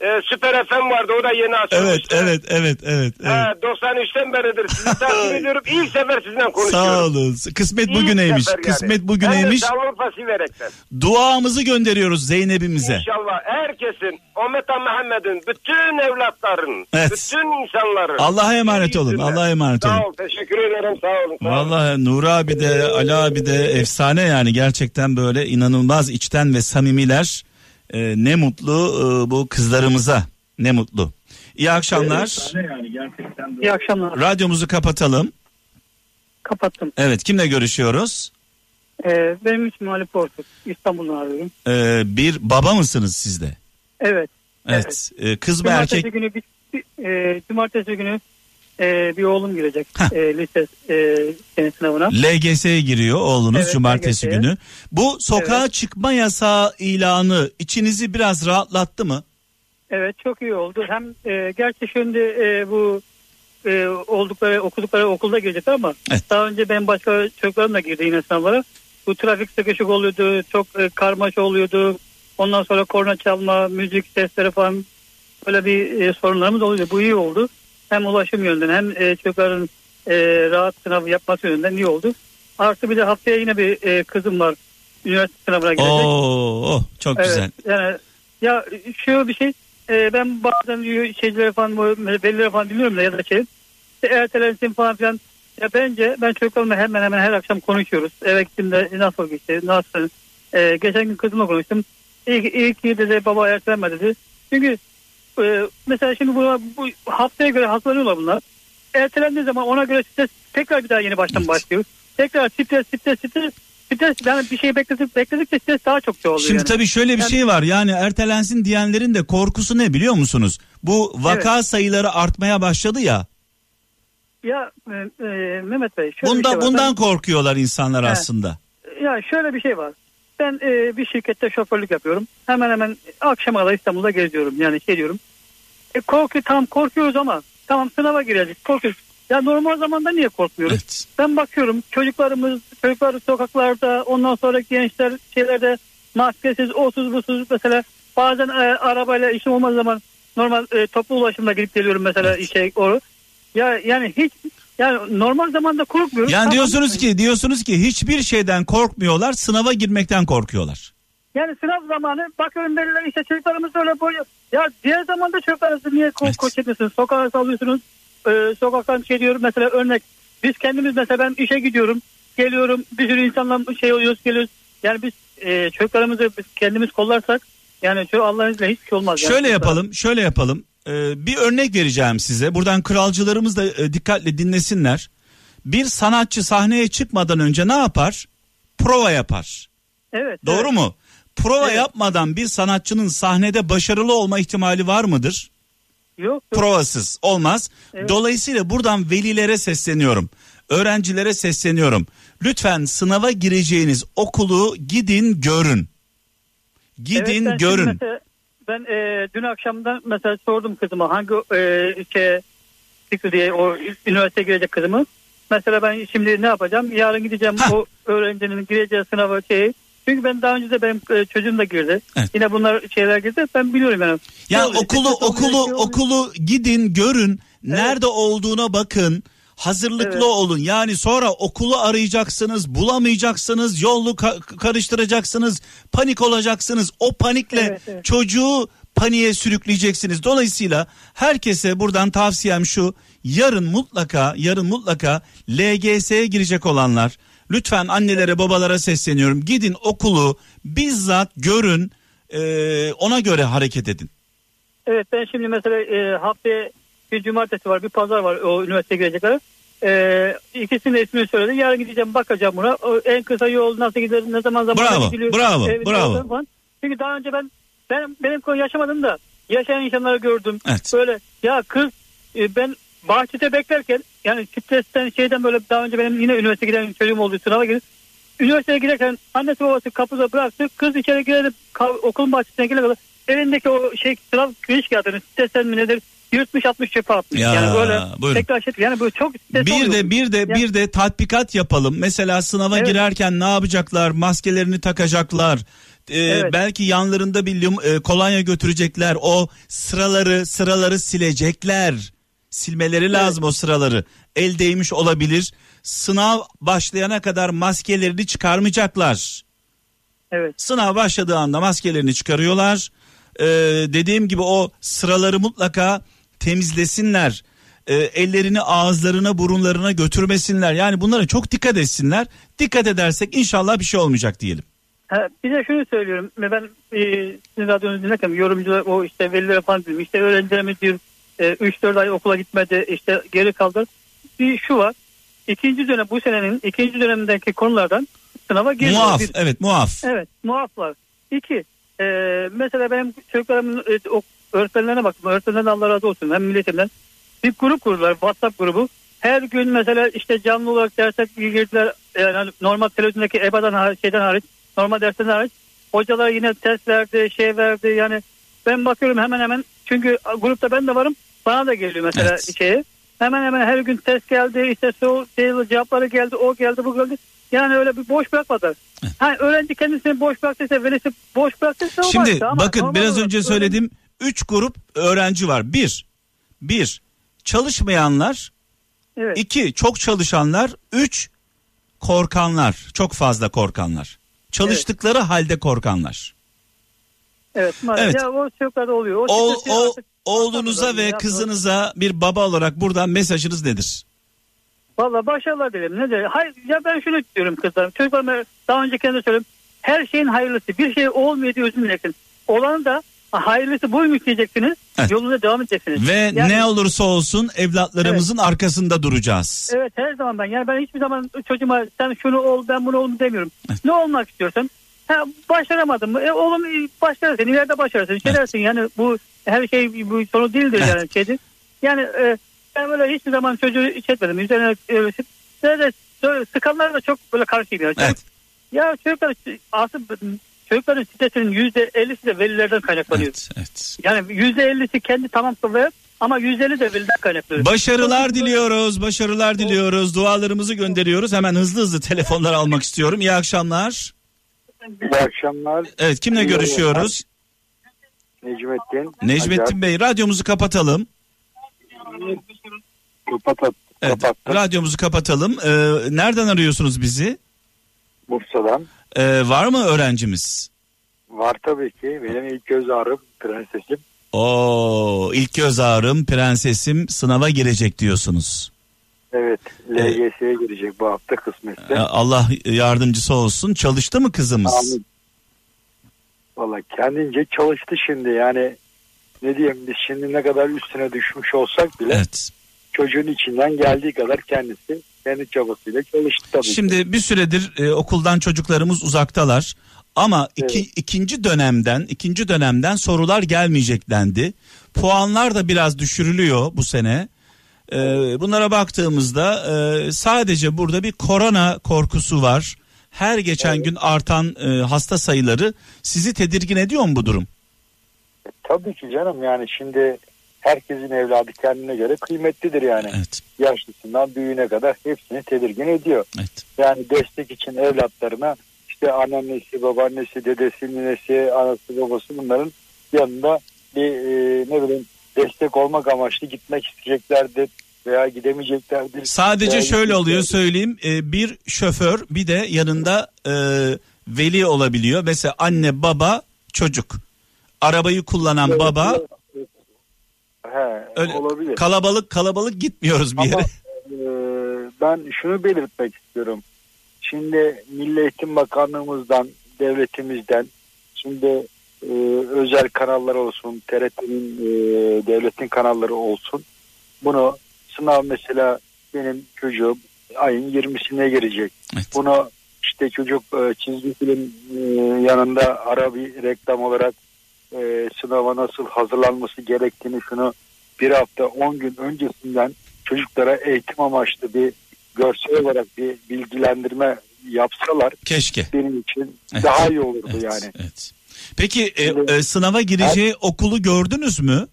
E, Süper FM vardı o da yeni açılmış. Evet evet evet evet. evet. Ha, 93'ten beridir sizi takip ediyorum. İlk sefer sizinle konuşuyorum. Sağ olun. Kısmet İlk bugüneymiş. sefer yani. Kısmet Hem de bugüneymiş. Şanlıurfa Siverek'ten. Duamızı gönderiyoruz Zeynep'imize. İnşallah herkesin, Ometa Muhammed'in, bütün evlatların, Evet. bütün insanların. Allah'a emanet olun. Allah'a emanet Sağ olun. ol, teşekkür ederim, sağ olun. Sağ olun. Vallahi Nur abi de Ali abi de efsane yani gerçekten böyle inanılmaz içten ve samimiler. Ee, ne mutlu e, bu kızlarımıza. Ne mutlu. İyi akşamlar. İyi akşamlar. Radyomuzu kapatalım. Kapattım. Evet kimle görüşüyoruz? Ee, benim ismim Ali Portuk. İstanbul'dan arıyorum. Ee, bir baba mısınız siz de? Evet. Evet. Ee, kız mı Cumartesi erkek? günü bir, bir- e, cumartesi günü e, bir oğlum girecek e, lise e, sene sınavına. LGS'ye giriyor oğlunuz Evet, cumartesi LGS'ye. günü. Bu sokağa çıkma yasağı ilanı içinizi biraz rahatlattı mı? Evet çok iyi oldu. Hem e, gerçi şimdi e, bu e, oldukları okudukları okulda girecekler ama daha önce ben başka çocuklarım da girdi yine sınavlara. Bu trafik sıkışık oluyordu, çok e, karmaşa oluyordu. Ondan sonra korna çalma, müzik sesleri falan böyle bir e, sorunlarımız oluyordu. Bu iyi oldu. Hem ulaşım yönünden hem e, çocukların e, rahat sınav yapması yönünden iyi oldu. Artı bir de haftaya yine bir e, kızım var. Üniversite sınavına girecek. Oo, oh, çok Evet, güzel. Yani ya şu bir şey e, ben bazen diyor şeyleri falan bu velileri falan dinliyorum da ya da şey işte ertelensin falan filan. Ya bence ben çocuklarımla hemen hemen her akşam konuşuyoruz. Eve gittiğimde nasıl geçti, nasıl? E, geçen gün kızımla konuştum. İyi, iyi ki dedi baba ertelenme dedi. Çünkü e, mesela şimdi bu, bu haftaya göre hazırlanıyorlar bunlar. Ertelendiği zaman ona göre stres tekrar bir daha yeni baştan başlıyor. Tekrar stres, stres, stres, stres yani bir şey bekledik, bekledikçe stres daha çok çoğalıyor. Şimdi yani. tabii şöyle bir Yani- şey var yani ertelensin diyenlerin de korkusu ne biliyor musunuz? Bu vaka sayıları artmaya başladı ya. Ya e, e, Mehmet Bey şöyle Bundan şey var. bundan korkuyorlar insanlar He. aslında. Ya şöyle bir şey var. Ben e, bir şirkette şoförlük yapıyorum. Hemen hemen akşama kadar İstanbul'da geziyorum. Yani şey diyorum. E, korku tam korkuyoruz ama tamam sınava gireceğiz. Korkuyoruz. Ya normal zamanda niye korkmuyoruz? Ben bakıyorum çocuklarımız çocuklar sokaklarda ondan sonra gençler şeylerde maskesiz osuz busuz mesela bazen e, arabayla işim olmaz zaman normal e, toplu ulaşımla gidip geliyorum mesela işe o ya yani hiç yani normal zamanda korkmuyoruz. Yani Tamam. diyorsunuz ki diyorsunuz ki hiçbir şeyden korkmuyorlar, sınava girmekten korkuyorlar. Yani sınav zamanı bakıyorum belirler işte çocuklarımız öyle boyu. Ya diğer zamanda çocuklarınızı niye ko- koç etmiyorsunuz? Sokağa salıyorsunuz. Ee, sokaktan şey diyorum mesela örnek. Biz kendimiz mesela ben işe gidiyorum. Geliyorum bir sürü insanla şey oluyoruz geliyoruz. Yani biz e, çocuklarımızı biz kendimiz kollarsak yani şu Allah'ın izniyle hiçbir şey olmaz. yani. Şöyle yapalım, şöyle yapalım. Ee, bir örnek vereceğim size. Buradan kralcılarımız da e, dikkatle dinlesinler. Bir sanatçı sahneye çıkmadan önce ne yapar? Prova yapar. Evet. Doğru evet. mu? Prova yapmadan bir sanatçının sahnede başarılı olma ihtimali var mıdır? Yok. Provasız olmaz. Evet. Dolayısıyla buradan velilere sesleniyorum. Öğrencilere sesleniyorum. Lütfen sınava gireceğiniz okulu gidin görün. Gidin Evet, görün. Mesela, ben e, dün akşamdan mesela sordum kızıma hangi e, şey çıktı diye o üniversiteye girecek kızımı. Mesela ben şimdi ne yapacağım? Yarın gideceğim o öğrencinin gireceği sınava şeyi. Çünkü ben daha önce de benim e, çocuğum da girdi. Yine bunlar şeyler girdi. Ben biliyorum yani. Ya Ne okulu oluyor, okulu şey okulu gidin görün. Nerede olduğuna bakın. Hazırlıklı Evet. olun. Yani sonra okulu arayacaksınız, bulamayacaksınız, yolu ka- karıştıracaksınız, panik olacaksınız. O panikle Evet, evet. çocuğu paniğe sürükleyeceksiniz. Dolayısıyla herkese buradan tavsiyem şu. Yarın mutlaka, yarın mutlaka LGS'ye girecek olanlar lütfen annelere, babalara sesleniyorum. Gidin okulu bizzat görün. eee, ona göre hareket edin. Evet ben şimdi mesela e, haftaya bir cumartesi var bir pazar var o üniversiteye girecekler. E, ikisinin de ismini söyledi. Yarın gideceğim bakacağım buna. O, en kısa yol nasıl gider ne zaman zaman Bravo, gidiliyor. bravo, Evet, bravo. falan. Çünkü daha önce ben ben benim konu yaşamadım da yaşayan insanları gördüm. Evet. Böyle ya kız e, ben bahçede beklerken yani stresten şeyden böyle daha önce benim yine üniversite giden çocuğum oldu sınava girip üniversiteye giderken annesi babası kapıda bıraktı. Kız içeri girip ka- okulun bahçesine gelene kadar elindeki o şey sınav giriş kağıdını stresten mi nedir yırtmış atmış çöpe atmış. Ya, yani böyle buyurun. tekrar şey yani böyle çok Bir oluyor. de bir de Yani- bir de tatbikat yapalım. Mesela sınava Evet. girerken ne yapacaklar? Maskelerini takacaklar. e, Evet. belki yanlarında bir lim- e, kolonya götürecekler. O sıraları sıraları silecekler. Silmeleri lazım o sıraları. El değmiş olabilir. Sınav başlayana kadar maskelerini çıkarmayacaklar. Evet. Sınav başladığı anda maskelerini çıkarıyorlar. Ee, dediğim gibi o sıraları mutlaka temizlesinler. Ee, ellerini ağızlarına burunlarına götürmesinler. Yani bunlara çok dikkat etsinler. Dikkat edersek inşallah bir şey olmayacak diyelim. Ha, bir de şunu söylüyorum. Ben e, sizin radyonuzu dinlerken yorumcular o işte veliler falan diyor. İşte öğrencilerimiz diyor e, 3-4 ay okula gitmedi işte geri kaldı. Bir şu var. İkinci dönem bu senenin ikinci dönemindeki konulardan sınava giriyor. Muaf Bir- evet muaf. Evet muaf var. İki e, mesela benim çocuklarımın e, o, öğretmenlerine baktım. Öğretmenlerden Allah razı olsun. Hem milletimden. Bir grup kurdular. WhatsApp grubu. Her gün mesela işte canlı olarak derse girdiler. Yani hani normal televizyondaki EBA'dan şeyden hariç. Normal derslerden hariç. Hocalar yine test verdi, şey verdi. Yani ben bakıyorum hemen hemen. Çünkü grupta ben de varım. Bana da geliyor mesela Evet. şeye. Hemen hemen her gün test geldi. işte so şey, cevapları geldi. O geldi bu geldi. Yani öyle bir boş bırakmadılar. Ha, öğrenci kendisini boş bıraktıysa velisi boş bıraktıysa o Şimdi başka ama bakın biraz önce söyledim. Üç grup öğrenci var. Bir, bir çalışmayanlar. Evet. iki çok çalışanlar. Üç korkanlar. Çok fazla korkanlar. Çalıştıkları halde korkanlar. Evet, maalesef. Evet. Ya o çocuklarda oluyor. O, O, o artık oğlunuza ve yapmıyorlar. kızınıza bir baba olarak buradan mesajınız nedir? Valla başarılar dilerim. Ne de hayır ya ben şunu diyorum kızlarım. Çocuklarıma daha önce kendi söyledim. Her şeyin hayırlısı. Bir şey olmuyor diye üzülmeyeceksin. Olan da hayırlısı buymuş diyeceksiniz. Evet. Yoluna devam edeceksiniz. Ve Yani- ne olursa olsun evlatlarımızın arkasında duracağız. Evet her zaman ben. Yani ben hiçbir zaman çocuğuma sen şunu ol ben bunu ol demiyorum. Ne olmak istiyorsan ha, başaramadın mı? E, oğlum e, başarırsın. ileride başarırsın. Şey dersin yani bu her şey bu sonu değildir yani şeydir. Yani e, ben böyle hiçbir zaman çocuğu hiç etmedim. Üzerine öyle böyle, böyle sıkanlara da çok böyle karşıyım. Yani. Çocuk- Ya çocuklar aslında çocukların stresinin yüzde ellisi de velilerden kaynaklanıyor. Yani yüzde ellisi kendi tamam ve ama yüzde elli de veliden kaynaklanıyor. Başarılar diliyoruz, başarılar diliyoruz. Dualarımızı gönderiyoruz. Hemen hızlı hızlı telefonlar almak istiyorum. İyi akşamlar. İyi akşamlar. Evet, kimle görüşüyoruz? Necmettin. Necmettin Bey, radyomuzu kapatalım. Kapat, Evet, radyomuzu kapatalım. Ee, nereden arıyorsunuz bizi? Bursa'dan. Ee, var mı öğrencimiz? Var tabii ki. Benim ilk göz ağrım prensesim. Oo, ilk göz ağrım, prensesim sınava girecek diyorsunuz. Evet. LGS'ye girecek bu hafta kısmetse. Ee, Allah yardımcısı olsun. Çalıştı mı kızımız? Amin. Valla kendince çalıştı şimdi yani ne diyeyim biz şimdi ne kadar üstüne düşmüş olsak bile çocuğun içinden geldiği kadar kendisi kendi çabasıyla çalıştı tabii. ki. Şimdi bir süredir e, okuldan çocuklarımız uzaktalar. Ama iki, ikinci dönemden ikinci dönemden sorular gelmeyecek dendi. Puanlar da biraz düşürülüyor bu sene. E, bunlara baktığımızda e, sadece burada bir korona korkusu var. Her geçen gün artan e, hasta sayıları sizi tedirgin ediyor mu bu durum? Tabii ki canım yani şimdi herkesin evladı kendine göre kıymetlidir yani. Yaşlısından büyüğüne kadar hepsini tedirgin ediyor. Yani destek için evlatlarına işte anneannesi, babaannesi, dedesi, ninesi, anası, babası bunların yanında bir e, ne bileyim destek olmak amaçlı gitmek isteyeceklerdir veya gidemeyeceklerdir. Sadece Veya şöyle oluyor söyleyeyim e, bir şoför bir de yanında e, veli olabiliyor. Mesela anne baba çocuk arabayı kullanan baba He, öyle olabilir. kalabalık kalabalık gitmiyoruz bir yere. Ama e, ben şunu belirtmek istiyorum. Şimdi Milli Eğitim Bakanlığımızdan, devletimizden, şimdi e, özel kanallar olsun, TRT'nin, e, devletin kanalları olsun. Bunu sınav mesela benim çocuğum ayın 20'sine girecek. Bunu işte çocuk e, çizgi film e, yanında ara bir reklam olarak e, sınava nasıl hazırlanması gerektiğini şunu bir hafta 10 gün öncesinden çocuklara eğitim amaçlı bir görsel olarak bir bilgilendirme yapsalar keşke benim için daha iyi olurdu yani. Peki e, e, sınava gireceği okulu gördünüz mü?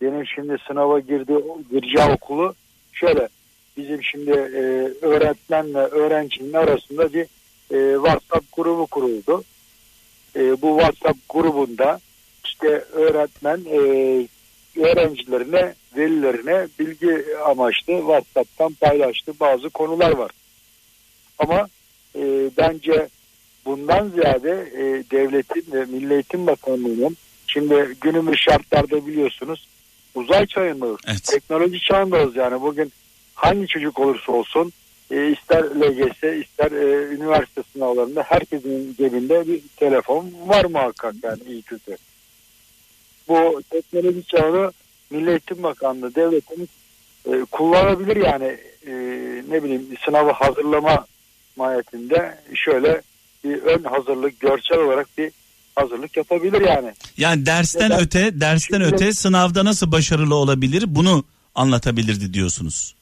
Benim şimdi sınava girdi gireceği okulu şöyle bizim şimdi e, öğretmenle öğrencinin arasında bir e, WhatsApp grubu kuruldu. E, bu WhatsApp grubunda işte öğretmen e, öğrencilerine, velilerine bilgi amaçlı WhatsApp'tan paylaştığı bazı konular var. Ama e, bence bundan ziyade e, devletin ve Milli Eğitim Bakanlığı'nın şimdi günümüz şartlarda biliyorsunuz uzay çağındayız. Teknoloji çağındayız yani bugün hangi çocuk olursa olsun e, ister LGS ister e, üniversite sınavlarında herkesin cebinde bir telefon var muhakkak yani iyi kötü. Bu teknoloji çağını Milli Eğitim Bakanlığı devletimiz e, kullanabilir yani e, ne bileyim sınavı hazırlama mahiyetinde şöyle bir ön hazırlık görsel olarak bir hazırlık yapabilir yani. Yani dersten Neden? öte, dersten Şimdi- öte sınavda nasıl başarılı olabilir bunu anlatabilirdi diyorsunuz.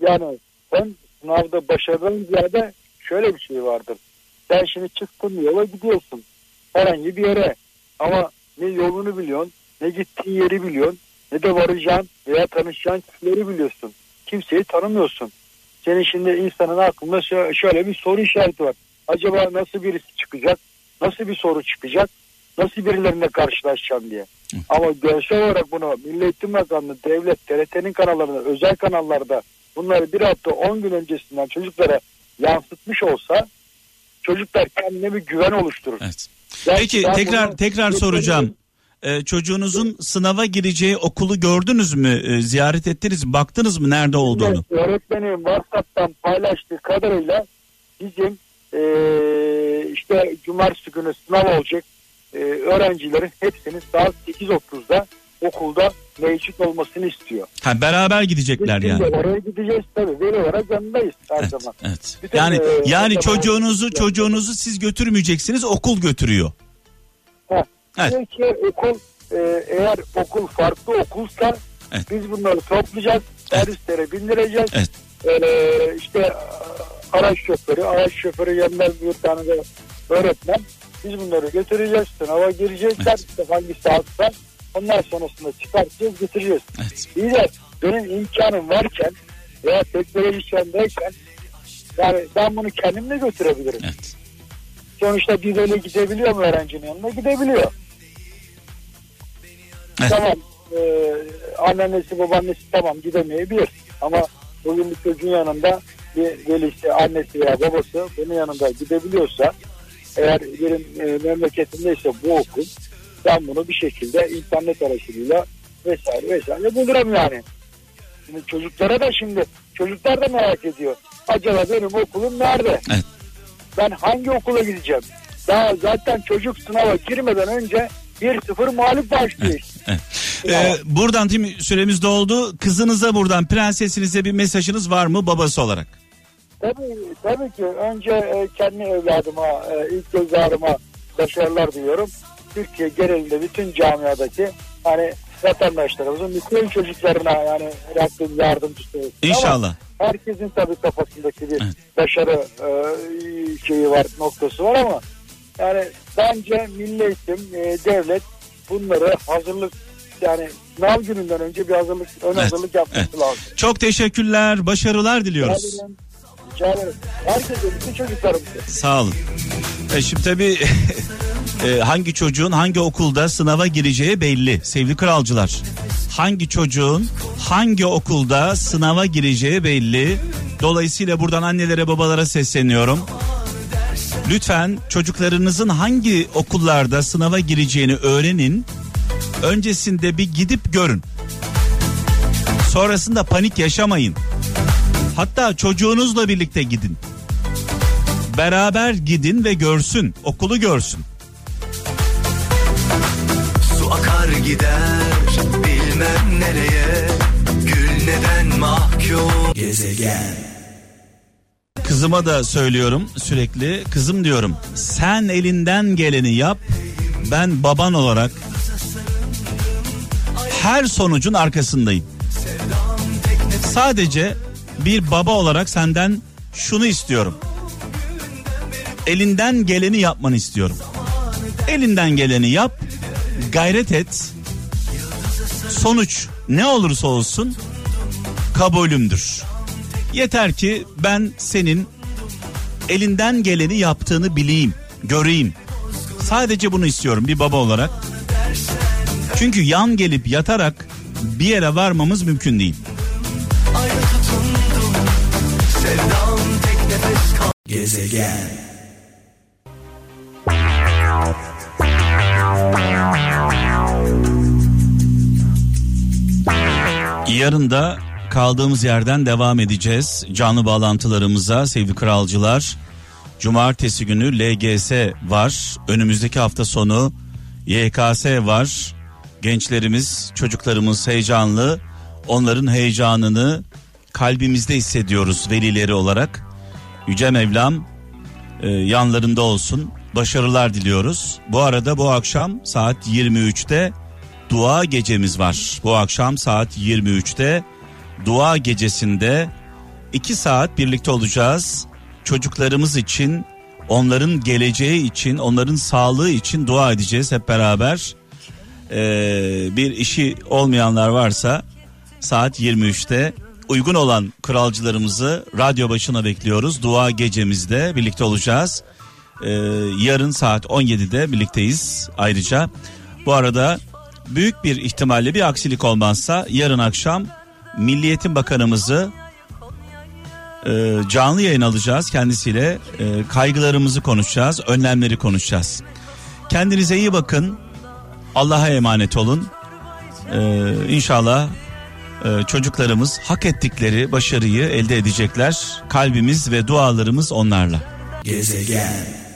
Yani sen sınavda başarının ziyade şöyle bir şey vardır. Sen şimdi çıktın yola gidiyorsun. Herhangi bir yere. Ama ne yolunu biliyorsun, ne gittiğin yeri biliyorsun, ne de varacağın veya tanışacağın kişileri biliyorsun. Kimseyi tanımıyorsun. Senin şimdi insanın aklında şö- şöyle bir soru işareti var. Acaba nasıl birisi çıkacak? Nasıl bir soru çıkacak? Nasıl birilerine karşılaşacağım diye. Ama görsel olarak bunu Milli Eğitim Bakanlığı, devlet, TRT'nin kanallarında, özel kanallarda bunları bir hafta 10 gün öncesinden çocuklara yansıtmış olsa çocuklar kendine bir güven oluşturur. Peki ben tekrar bunu- tekrar soracağım. Ee, çocuğunuzun sınava gireceği okulu gördünüz mü? Ee, ziyaret ettiniz mi? Baktınız mı nerede olduğunu? Evet, öğretmenin WhatsApp'tan paylaştığı kadarıyla bizim eee, işte cumartesi günü sınav olacak eee, öğrencilerin hepsinin saat 8.30'da okulda mevcut olmasını istiyor. Ha beraber gidecekler Biz yani. oraya gideceğiz tabii. Veli olarak yanındayız her zaman. Evet. Bütün, Yani eee, yani zaman- çocuğunuzu çocuğunuzu siz götürmeyeceksiniz, okul götürüyor. Ha, Evet. Peki okul e, eğer okul farklı okulsa biz bunları toplayacağız. Servislere bindireceğiz. Evet. E, işte araç şoförü, araç şoförü yanında bir tane de öğretmen. Biz bunları götüreceğiz. Sınava gireceğiz. Serviste hangi saatse ondan sonrasında çıkartacağız, getireceğiz. İyi de benim imkanım varken veya teknoloji çağındayken yani ben bunu kendimle götürebilirim. Sonuçta bir öyle gidebiliyor mu öğrencinin yanına? Gidebiliyor. Tamam. E, annesi babaannesi tamam gidemeyebilir. Ama bugün bir çocuğun yanında bir velisi, annesi veya babası bunun yanında gidebiliyorsa eğer benim e, memleketimdeyse bu okul ben bunu bir şekilde internet aracılığıyla vesaire vesaire bulurum yani. Şimdi çocuklara da şimdi çocuklar da merak ediyor. Acaba benim okulum nerede? Ben hangi okula gideceğim? Daha zaten çocuk sınava girmeden önce 1-0 mağlup başlıyor. Ee, buradan değil mi süremiz doldu. Kızınıza buradan prensesinize bir mesajınız var mı babası olarak? Tabii, tabii ki önce e, kendi evladıma, e, ilk göz ağrıma başarılar diliyorum. Türkiye genelinde bütün camiadaki hani vatandaşlarımızın bütün çocuklarına yani Rabbim yardımcısı olsun. İnşallah. Ama herkesin tabii kafasındaki bir başarı e, şeyi var, noktası var ama yani bence milli eğitim, e, devlet bunları hazırlık yani sınav gününden önce bir hazırlık, ön hazırlık yapması lazım. Çok teşekkürler, başarılar diliyoruz. Rica ederim. Herkese, bütün çocuklarımıza. Sağ olun. E şimdi tabii e, hangi çocuğun hangi okulda sınava gireceği belli sevgili kralcılar. Hangi çocuğun hangi okulda sınava gireceği belli. Dolayısıyla buradan annelere babalara sesleniyorum. Lütfen çocuklarınızın hangi okullarda sınava gireceğini öğrenin. Öncesinde bir gidip görün. Sonrasında panik yaşamayın. Hatta çocuğunuzla birlikte gidin. Beraber gidin ve görsün, okulu görsün. Su akar gider bilmem nereye Gül neden mahkum Gezegen Kızıma da söylüyorum sürekli. Kızım diyorum sen elinden geleni yap. Ben baban olarak her sonucun arkasındayım. Sadece bir baba olarak senden şunu istiyorum. Elinden geleni yapmanı istiyorum. Elinden geleni yap, gayret et. Sonuç ne olursa olsun kabulümdür. Yeter ki ben senin elinden geleni yaptığını bileyim, göreyim. Sadece bunu istiyorum bir baba olarak. Çünkü yan gelip yatarak bir yere varmamız mümkün değil. Gezegen Yarın da kaldığımız yerden devam edeceğiz. Canlı bağlantılarımıza sevgili kralcılar. Cumartesi günü LGS var. Önümüzdeki hafta sonu YKS var. Gençlerimiz, çocuklarımız heyecanlı. Onların heyecanını kalbimizde hissediyoruz velileri olarak. Yüce Mevlam e, yanlarında olsun. Başarılar diliyoruz. Bu arada bu akşam saat 23'te dua gecemiz var. Bu akşam saat 23'te dua gecesinde 2 saat birlikte olacağız. Çocuklarımız için, onların geleceği için, onların sağlığı için dua edeceğiz hep beraber. Ee, bir işi olmayanlar varsa saat 23'te uygun olan kralcılarımızı radyo başına bekliyoruz. Dua gecemizde birlikte olacağız. Ee, yarın saat 17'de birlikteyiz ayrıca. Bu arada büyük bir ihtimalle bir aksilik olmazsa yarın akşam Milliyetin Bakanımızı e, canlı yayın alacağız kendisiyle e, kaygılarımızı konuşacağız önlemleri konuşacağız kendinize iyi bakın Allah'a emanet olun e, İnşallah e, çocuklarımız hak ettikleri başarıyı elde edecekler. Kalbimiz ve dualarımız onlarla. Gezegen